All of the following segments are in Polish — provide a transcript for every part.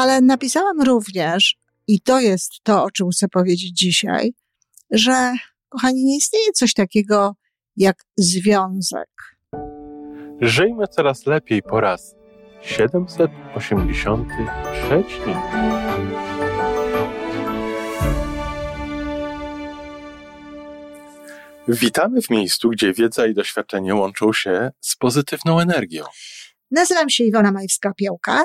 Ale napisałam również, i to jest to, o czym chcę powiedzieć dzisiaj, że, kochani, nie istnieje coś takiego jak związek. Żyjmy coraz lepiej po raz 783. Witamy w miejscu, gdzie wiedza i doświadczenie łączą się z pozytywną energią. Nazywam się Iwona Majwska-Piołka.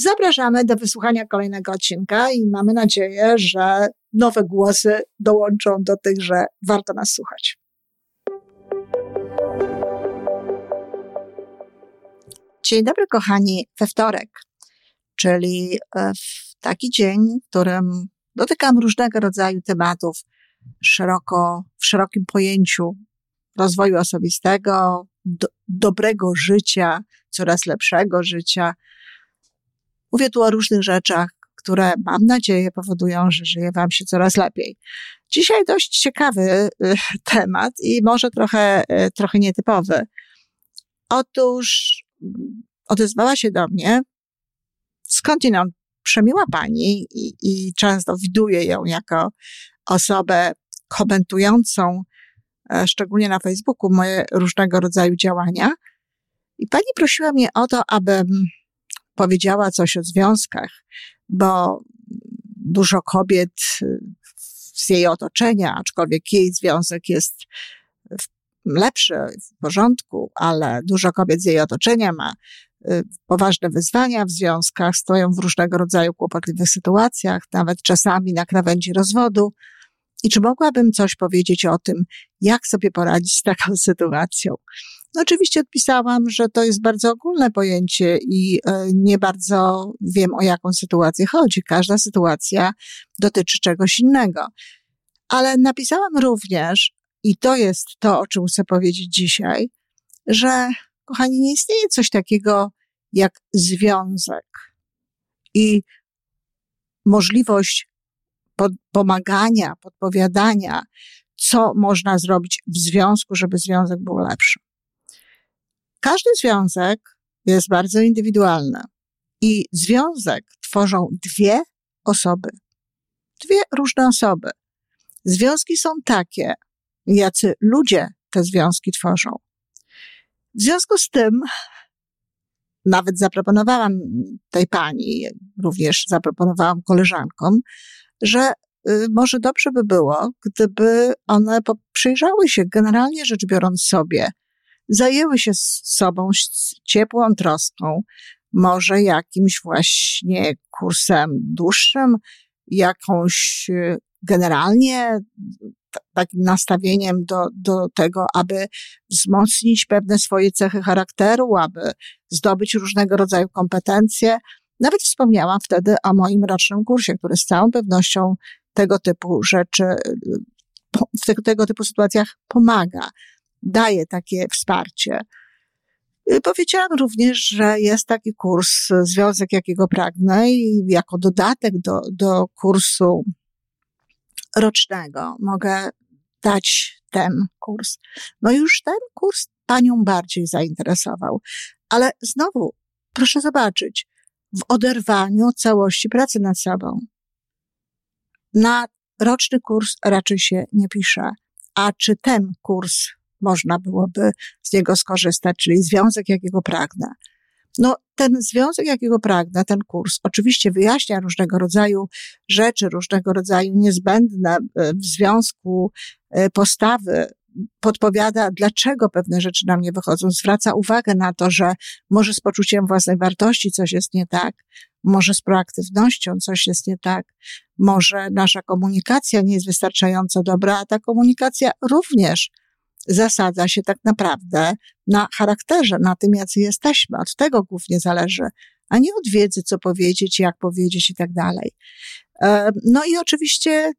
Zapraszamy do wysłuchania kolejnego odcinka i mamy nadzieję, że nowe głosy dołączą do tych, że warto nas słuchać. Dzień dobry, kochani, we wtorek, czyli e, w taki dzień, w którym dotykam różnego rodzaju tematów szeroko, w szerokim pojęciu rozwoju osobistego, do, dobrego życia, coraz lepszego życia. Mówię tu o różnych rzeczach, które mam nadzieję powodują, że żyje Wam się coraz lepiej. Dzisiaj dość ciekawy y, temat i może trochę, y, trochę nietypowy. Otóż mm, odezwała się do mnie skądinąd przemiła pani i, i często widuję ją jako osobę komentującą, e, szczególnie na Facebooku, moje różnego rodzaju działania. I pani prosiła mnie o to, abym powiedziała coś o związkach, bo dużo kobiet z jej otoczenia, aczkolwiek jej związek jest lepszy, w porządku, ale dużo kobiet z jej otoczenia ma y, poważne wyzwania w związkach, stoją w różnego rodzaju kłopotliwych sytuacjach, nawet czasami na krawędzi rozwodu. I czy mogłabym coś powiedzieć o tym, jak sobie poradzić z taką sytuacją? Oczywiście odpisałam, że to jest bardzo ogólne pojęcie i e, nie bardzo wiem, o jaką sytuację chodzi. Każda sytuacja dotyczy czegoś innego. Ale napisałam również, i to jest to, o czym chcę powiedzieć dzisiaj, że, kochani, nie istnieje coś takiego jak związek i możliwość pod, pomagania, podpowiadania, co można zrobić w związku, żeby związek był lepszy. Każdy związek jest bardzo indywidualny i związek tworzą dwie osoby. Dwie różne osoby. Związki są takie, jacy ludzie te związki tworzą. W związku z tym, nawet zaproponowałam tej pani, również zaproponowałam koleżankom, że y, może dobrze by było, gdyby one przyjrzały się, generalnie rzecz biorąc sobie, zajęły się sobą z ciepłą troską, może jakimś właśnie kursem dłuższym, jakąś y, generalnie takim nastawieniem do, do tego, aby wzmocnić pewne swoje cechy charakteru, aby zdobyć różnego rodzaju kompetencje. Nawet wspomniałam wtedy o moim rocznym kursie, który z całą pewnością tego typu rzeczy, w tego, tego typu sytuacjach pomaga daje takie wsparcie. Y, powiedziałam również, że jest taki kurs Związek Jakiego Pragnę i jako dodatek do, do kursu rocznego mogę dać ten kurs. No już ten kurs panią bardziej zainteresował. Ale znowu, proszę zobaczyć, w oderwaniu całości pracy nad sobą. Na roczny kurs raczej się nie pisze. A czy ten kurs można byłoby z niego skorzystać, czyli związek, jakiego pragnę. No, ten związek, jakiego pragnę, ten kurs, oczywiście wyjaśnia różnego rodzaju rzeczy, różnego rodzaju niezbędne e, w związku e, postawy, podpowiada, dlaczego pewne rzeczy nam nie wychodzą, zwraca uwagę na to, że może z poczuciem własnej wartości coś jest nie tak, może z proaktywnością coś jest nie tak, może nasza komunikacja nie jest wystarczająco dobra, a ta komunikacja również zasadza się tak naprawdę na charakterze, na tym, jacy jesteśmy. Od tego głównie zależy, a nie od wiedzy, co powiedzieć, jak powiedzieć i tak dalej. E, no i oczywiście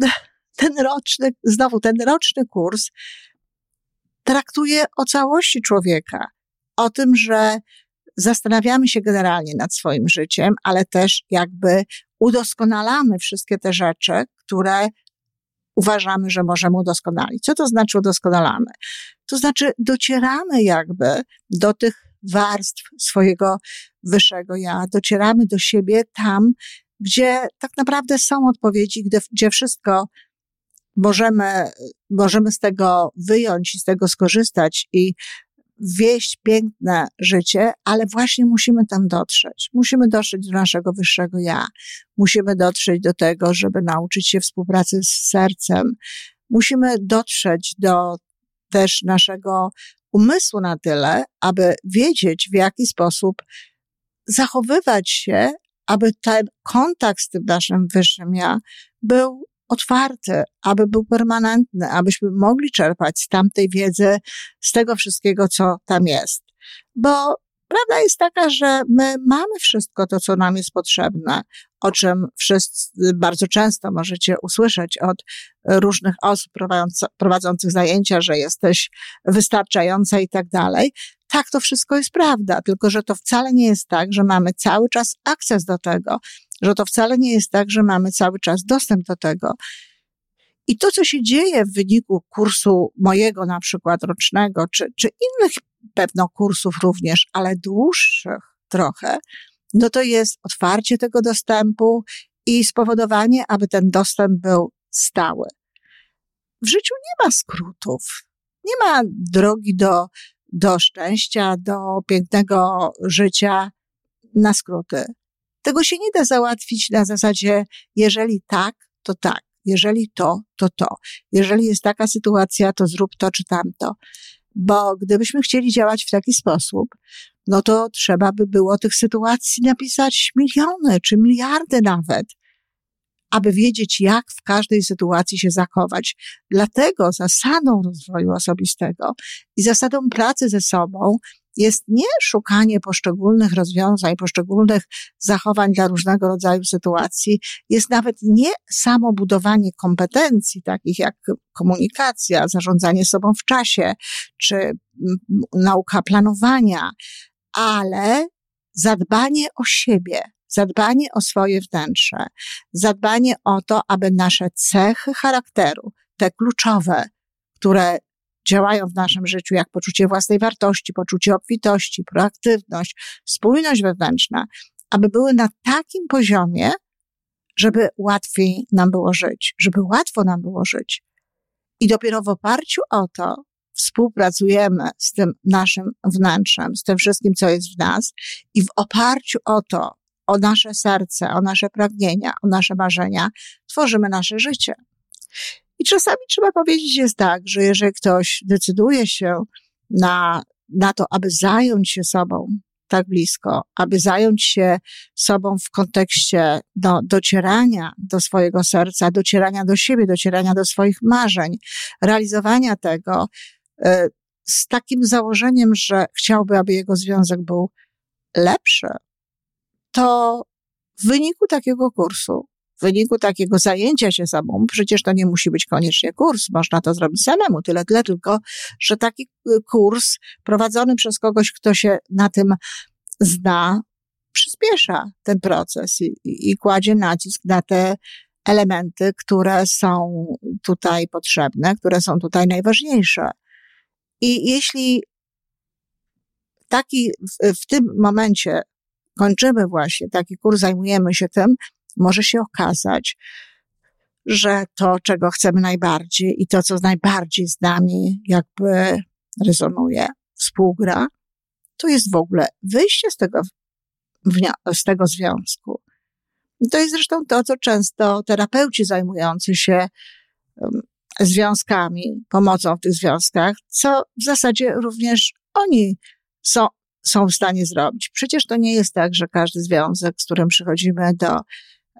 ten roczny, znowu ten roczny kurs traktuje o całości człowieka, o tym, że zastanawiamy się generalnie nad swoim życiem, ale też jakby udoskonalamy wszystkie te rzeczy, które uważamy, że możemy udoskonalić. Co to znaczy udoskonalamy? To znaczy docieramy jakby do tych warstw swojego wyższego ja, docieramy do siebie tam, gdzie tak naprawdę są odpowiedzi, gdzie, gdzie wszystko możemy, możemy z tego wyjąć i z tego skorzystać i wieść piękne życie, ale właśnie musimy tam dotrzeć. Musimy dotrzeć do naszego wyższego ja. Musimy dotrzeć do tego, żeby nauczyć się współpracy z sercem. Musimy dotrzeć do też naszego umysłu na tyle, aby wiedzieć, w jaki sposób zachowywać się, aby ten kontakt z tym naszym wyższym ja był otwarty, aby był permanentny, abyśmy mogli czerpać z tamtej wiedzy, z tego wszystkiego, co tam jest. Bo prawda jest taka, że my mamy wszystko to, co nam jest potrzebne, o czym wszyscy bardzo często możecie usłyszeć od różnych osób prowadzących zajęcia, że jesteś wystarczająca i tak dalej. Tak, to wszystko jest prawda, tylko że to wcale nie jest tak, że mamy cały czas akces do tego, że to wcale nie jest tak, że mamy cały czas dostęp do tego. I to, co się dzieje w wyniku kursu mojego na przykład rocznego, czy, czy innych pewno kursów również, ale dłuższych trochę, no to jest otwarcie tego dostępu i spowodowanie, aby ten dostęp był stały. W życiu nie ma skrótów. Nie ma drogi do, do szczęścia, do pięknego życia na skróty. Tego się nie da załatwić na zasadzie, jeżeli tak, to tak. Jeżeli to, to to. Jeżeli jest taka sytuacja, to zrób to czy tamto. Bo gdybyśmy chcieli działać w taki sposób, no to trzeba by było tych sytuacji napisać miliony czy miliardy nawet, aby wiedzieć, jak w każdej sytuacji się zachować. Dlatego zasadą rozwoju osobistego i zasadą pracy ze sobą jest nie szukanie poszczególnych rozwiązań, poszczególnych zachowań dla różnego rodzaju sytuacji, jest nawet nie samo budowanie kompetencji, takich jak komunikacja, zarządzanie sobą w czasie, czy nauka planowania, ale zadbanie o siebie, zadbanie o swoje wnętrze, zadbanie o to, aby nasze cechy charakteru, te kluczowe, które działają w naszym życiu, jak poczucie własnej wartości, poczucie obfitości, proaktywność, spójność wewnętrzna, aby były na takim poziomie, żeby łatwiej nam było żyć, żeby łatwo nam było żyć. I dopiero w oparciu o to współpracujemy z tym naszym wnętrzem, z tym wszystkim, co jest w nas, i w oparciu o to, o nasze serce, o nasze pragnienia, o nasze marzenia, tworzymy nasze życie. I czasami trzeba powiedzieć jest tak, że jeżeli ktoś decyduje się na, na to, aby zająć się sobą tak blisko, aby zająć się sobą w kontekście do, docierania do swojego serca, docierania do siebie, docierania do swoich marzeń, realizowania tego y, z takim założeniem, że chciałby, aby jego związek był lepszy, to w wyniku takiego kursu wyniku takiego zajęcia się sobą, przecież to nie musi być koniecznie kurs, można to zrobić samemu, tyle, tyle tylko, że taki y, kurs prowadzony przez kogoś, kto się na tym zna, przyspiesza ten proces i, i kładzie nacisk na te elementy, które są tutaj potrzebne, które są tutaj najważniejsze. I jeśli taki w, w tym momencie kończymy właśnie taki kurs, zajmujemy się tym, może się okazać, że to, czego chcemy najbardziej i to, co najbardziej z nami jakby rezonuje, współgra, to jest w ogóle wyjście z tego, z tego związku. To jest zresztą to, co często terapeuci zajmujący się związkami, pomocą w tych związkach, co w zasadzie również oni są, są w stanie zrobić. Przecież to nie jest tak, że każdy związek, z którym przychodzimy do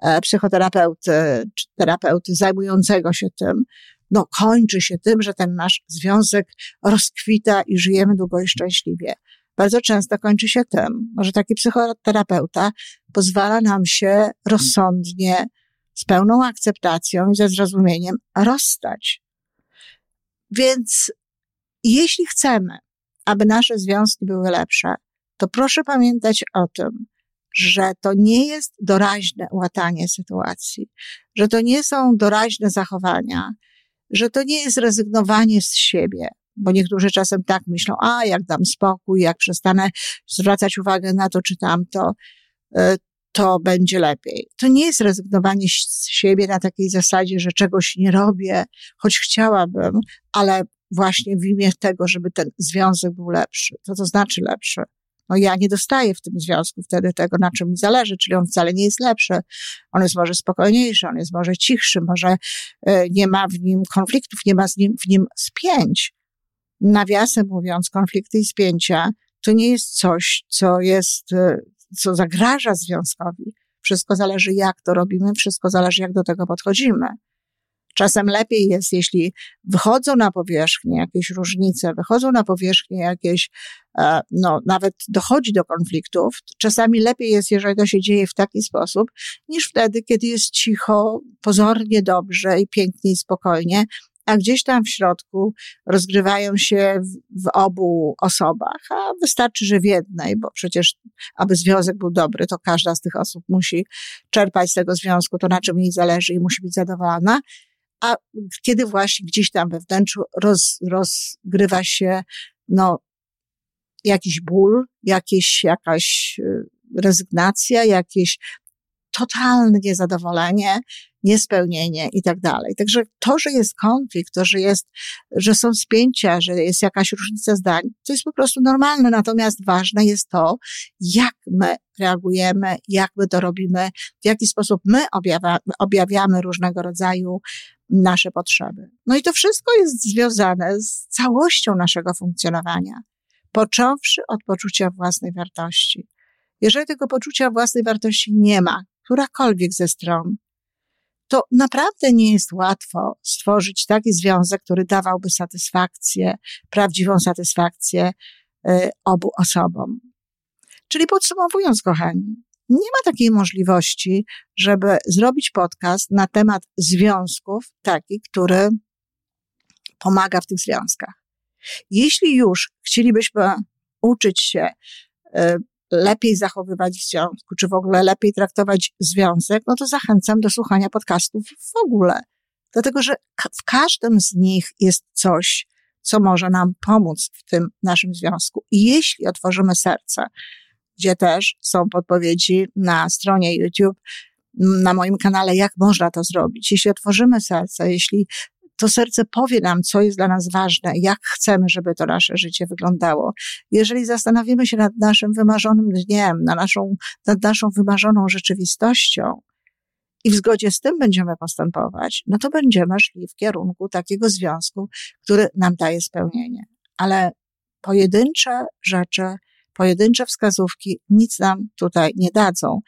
E, psychoterapeuty czy terapeuty zajmującego się tym, no kończy się tym, że ten nasz związek rozkwita i żyjemy długo i szczęśliwie. Bardzo często kończy się tym, że taki psychoterapeuta pozwala nam się rozsądnie z pełną akceptacją i ze zrozumieniem rozstać. Więc jeśli chcemy, aby nasze związki były lepsze, to proszę pamiętać o tym, że to nie jest doraźne łatanie sytuacji, że to nie są doraźne zachowania, że to nie jest rezygnowanie z siebie, bo niektórzy czasem tak myślą, a jak dam spokój, jak przestanę zwracać uwagę na to czy tamto, e, to będzie lepiej. To nie jest rezygnowanie z siebie na takiej zasadzie, że czegoś nie robię, choć chciałabym, ale właśnie w imię tego, żeby ten związek był lepszy. Co to znaczy lepszy? No ja nie dostaję w tym związku wtedy tego, na czym mi zależy, czyli on wcale nie jest lepszy. On jest może spokojniejszy, on jest może cichszy, może e, nie ma w nim konfliktów, nie ma z nim, w nim spięć. Nawiasem mówiąc, konflikty i spięcia to nie jest coś, co jest, e, co zagraża związkowi. Wszystko zależy, jak to robimy, wszystko zależy, jak do tego podchodzimy. Czasem lepiej jest, jeśli wychodzą na powierzchnię jakieś różnice, wychodzą na powierzchnię jakieś, e, no, nawet dochodzi do konfliktów. Czasami lepiej jest, jeżeli to się dzieje w taki sposób, niż wtedy, kiedy jest cicho, pozornie dobrze i pięknie i spokojnie, a gdzieś tam w środku rozgrywają się w, w, obu osobach, a wystarczy, że w jednej, bo przecież, aby związek był dobry, to każda z tych osób musi czerpać z tego związku to, na czym jej zależy i musi być zadowolona a kiedy właśnie gdzieś tam we wnętrzu roz, rozgrywa się, no, jakiś ból, jakieś, jakaś y, rezygnacja, jakieś totalne niezadowolenie, niespełnienie i tak dalej. Także to, że jest konflikt, to, że jest, że są spięcia, że jest jakaś różnica zdań, to jest po prostu normalne. Natomiast ważne jest to, jak my reagujemy, jak my to robimy, w jaki sposób my objawia, objawiamy różnego rodzaju nasze potrzeby. No i to wszystko jest związane z całością naszego funkcjonowania, począwszy od poczucia własnej wartości. Jeżeli tego poczucia własnej wartości nie ma, którakolwiek ze stron, to naprawdę nie jest łatwo stworzyć taki związek, który dawałby satysfakcję, prawdziwą satysfakcję y, obu osobom. Czyli podsumowując, kochani, nie ma takiej możliwości, żeby zrobić podcast na temat związków, taki, który pomaga w tych związkach. Jeśli już chcielibyśmy uczyć się y, lepiej zachowywać w związku, czy w ogóle lepiej traktować związek, no to zachęcam do słuchania podcastów w ogóle. Dlatego, że w każdym z nich jest coś, co może nam pomóc w tym naszym związku. I jeśli otworzymy serce, gdzie też są podpowiedzi na stronie YouTube, na moim kanale, jak można to zrobić. Jeśli otworzymy serce, jeśli to serce powie nam, co jest dla nas ważne, jak chcemy, żeby to nasze życie wyglądało. Jeżeli zastanowimy się nad naszym wymarzonym dniem, na naszą, nad naszą wymarzoną rzeczywistością i w zgodzie z tym będziemy postępować, no to będziemy szli w kierunku takiego związku, który nam daje spełnienie. Ale pojedyncze rzeczy, pojedyncze wskazówki nic nam tutaj nie dadzą,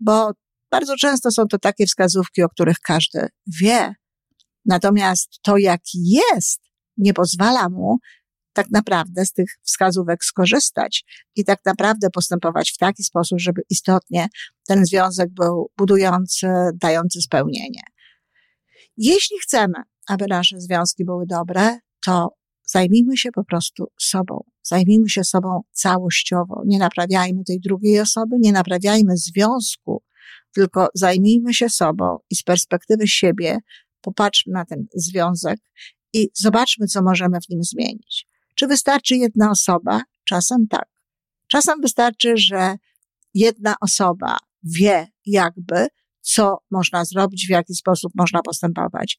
bo bardzo często są to takie wskazówki, o których każdy wie, Natomiast to, jaki jest, nie pozwala mu tak naprawdę z tych wskazówek skorzystać i tak naprawdę postępować w taki sposób, żeby istotnie ten związek był budujący, dający spełnienie. Jeśli chcemy, aby nasze związki były dobre, to zajmijmy się po prostu sobą. Zajmijmy się sobą całościowo. Nie naprawiajmy tej drugiej osoby, nie naprawiajmy związku, tylko zajmijmy się sobą i z perspektywy siebie popatrzmy na ten związek i zobaczmy, co możemy w nim zmienić. Czy wystarczy jedna osoba? Czasem tak. Czasem wystarczy, że jedna osoba wie jakby, co można zrobić, w jaki sposób można postępować.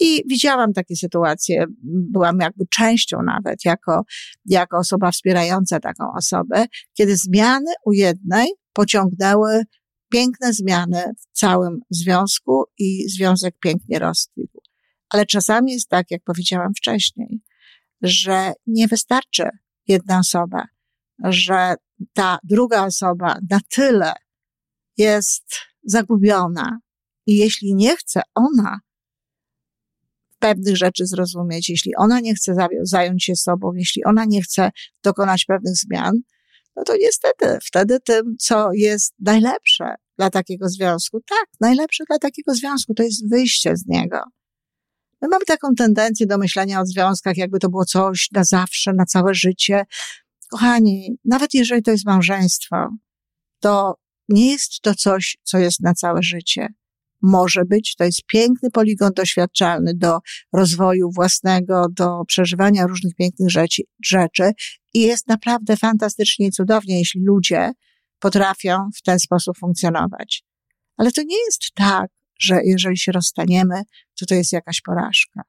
I widziałam takie sytuacje, byłam jakby częścią nawet, jako, jako osoba wspierająca taką osobę, kiedy zmiany u jednej pociągnęły piękne zmiany w całym związku i związek pięknie rozkwitł. Ale czasami jest tak, jak powiedziałam wcześniej, że nie wystarczy jedna osoba, że ta druga osoba na tyle jest zagubiona i jeśli nie chce ona pewnych rzeczy zrozumieć, jeśli ona nie chce zająć się sobą, jeśli ona nie chce dokonać pewnych zmian, no to niestety wtedy tym, co jest najlepsze, dla takiego związku? Tak, najlepsze dla takiego związku to jest wyjście z niego. My mamy taką tendencję do myślenia o związkach, jakby to było coś na zawsze, na całe życie. Kochani, nawet jeżeli to jest małżeństwo, to nie jest to coś, co jest na całe życie. Może być, to jest piękny poligon doświadczalny do rozwoju własnego, do przeżywania różnych pięknych rzeczy, rzeczy i jest naprawdę fantastycznie i cudownie, jeśli ludzie potrafią w ten sposób funkcjonować. Ale to nie jest tak, że jeżeli się rozstaniemy, to to jest jakaś porażka.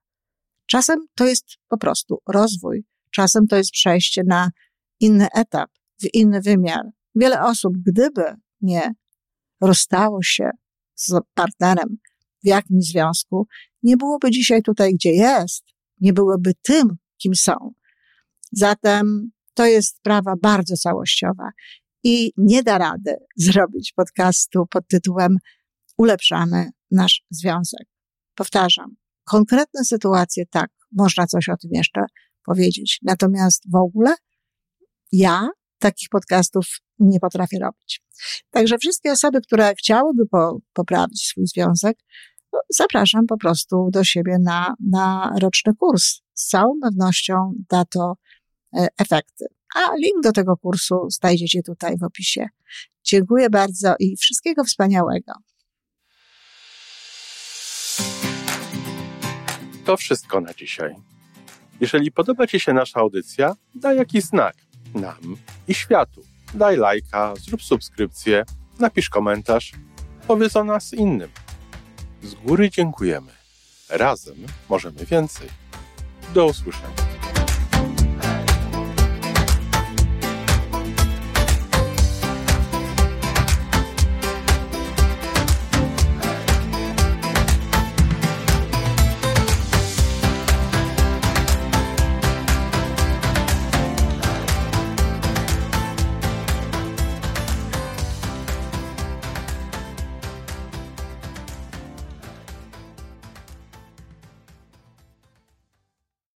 Czasem to jest po prostu rozwój, czasem to jest przejście na inny etap, w inny wymiar. Wiele osób, gdyby nie rozstało się z partnerem w jakimś związku, nie byłoby dzisiaj tutaj, gdzie jest, nie byłoby tym, kim są. Zatem to jest sprawa bardzo całościowa i nie da rady zrobić podcastu pod tytułem Ulepszamy nasz związek. Powtarzam, konkretne sytuacje, tak, można coś o tym jeszcze powiedzieć. Natomiast w ogóle ja takich podcastów nie potrafię robić. Także wszystkie osoby, które chciałyby po, poprawić swój związek, no, zapraszam po prostu do siebie na, na roczny kurs. Z całą pewnością da to efekty. A link do tego kursu znajdziecie tutaj w opisie. Dziękuję bardzo i wszystkiego wspaniałego. To wszystko na dzisiaj. Jeżeli podoba Ci się nasza audycja, daj jakiś znak nam i światu. Daj lajka, zrób subskrypcję, napisz komentarz, powiedz o nas innym. Z góry dziękujemy. Razem możemy więcej. Do usłyszenia.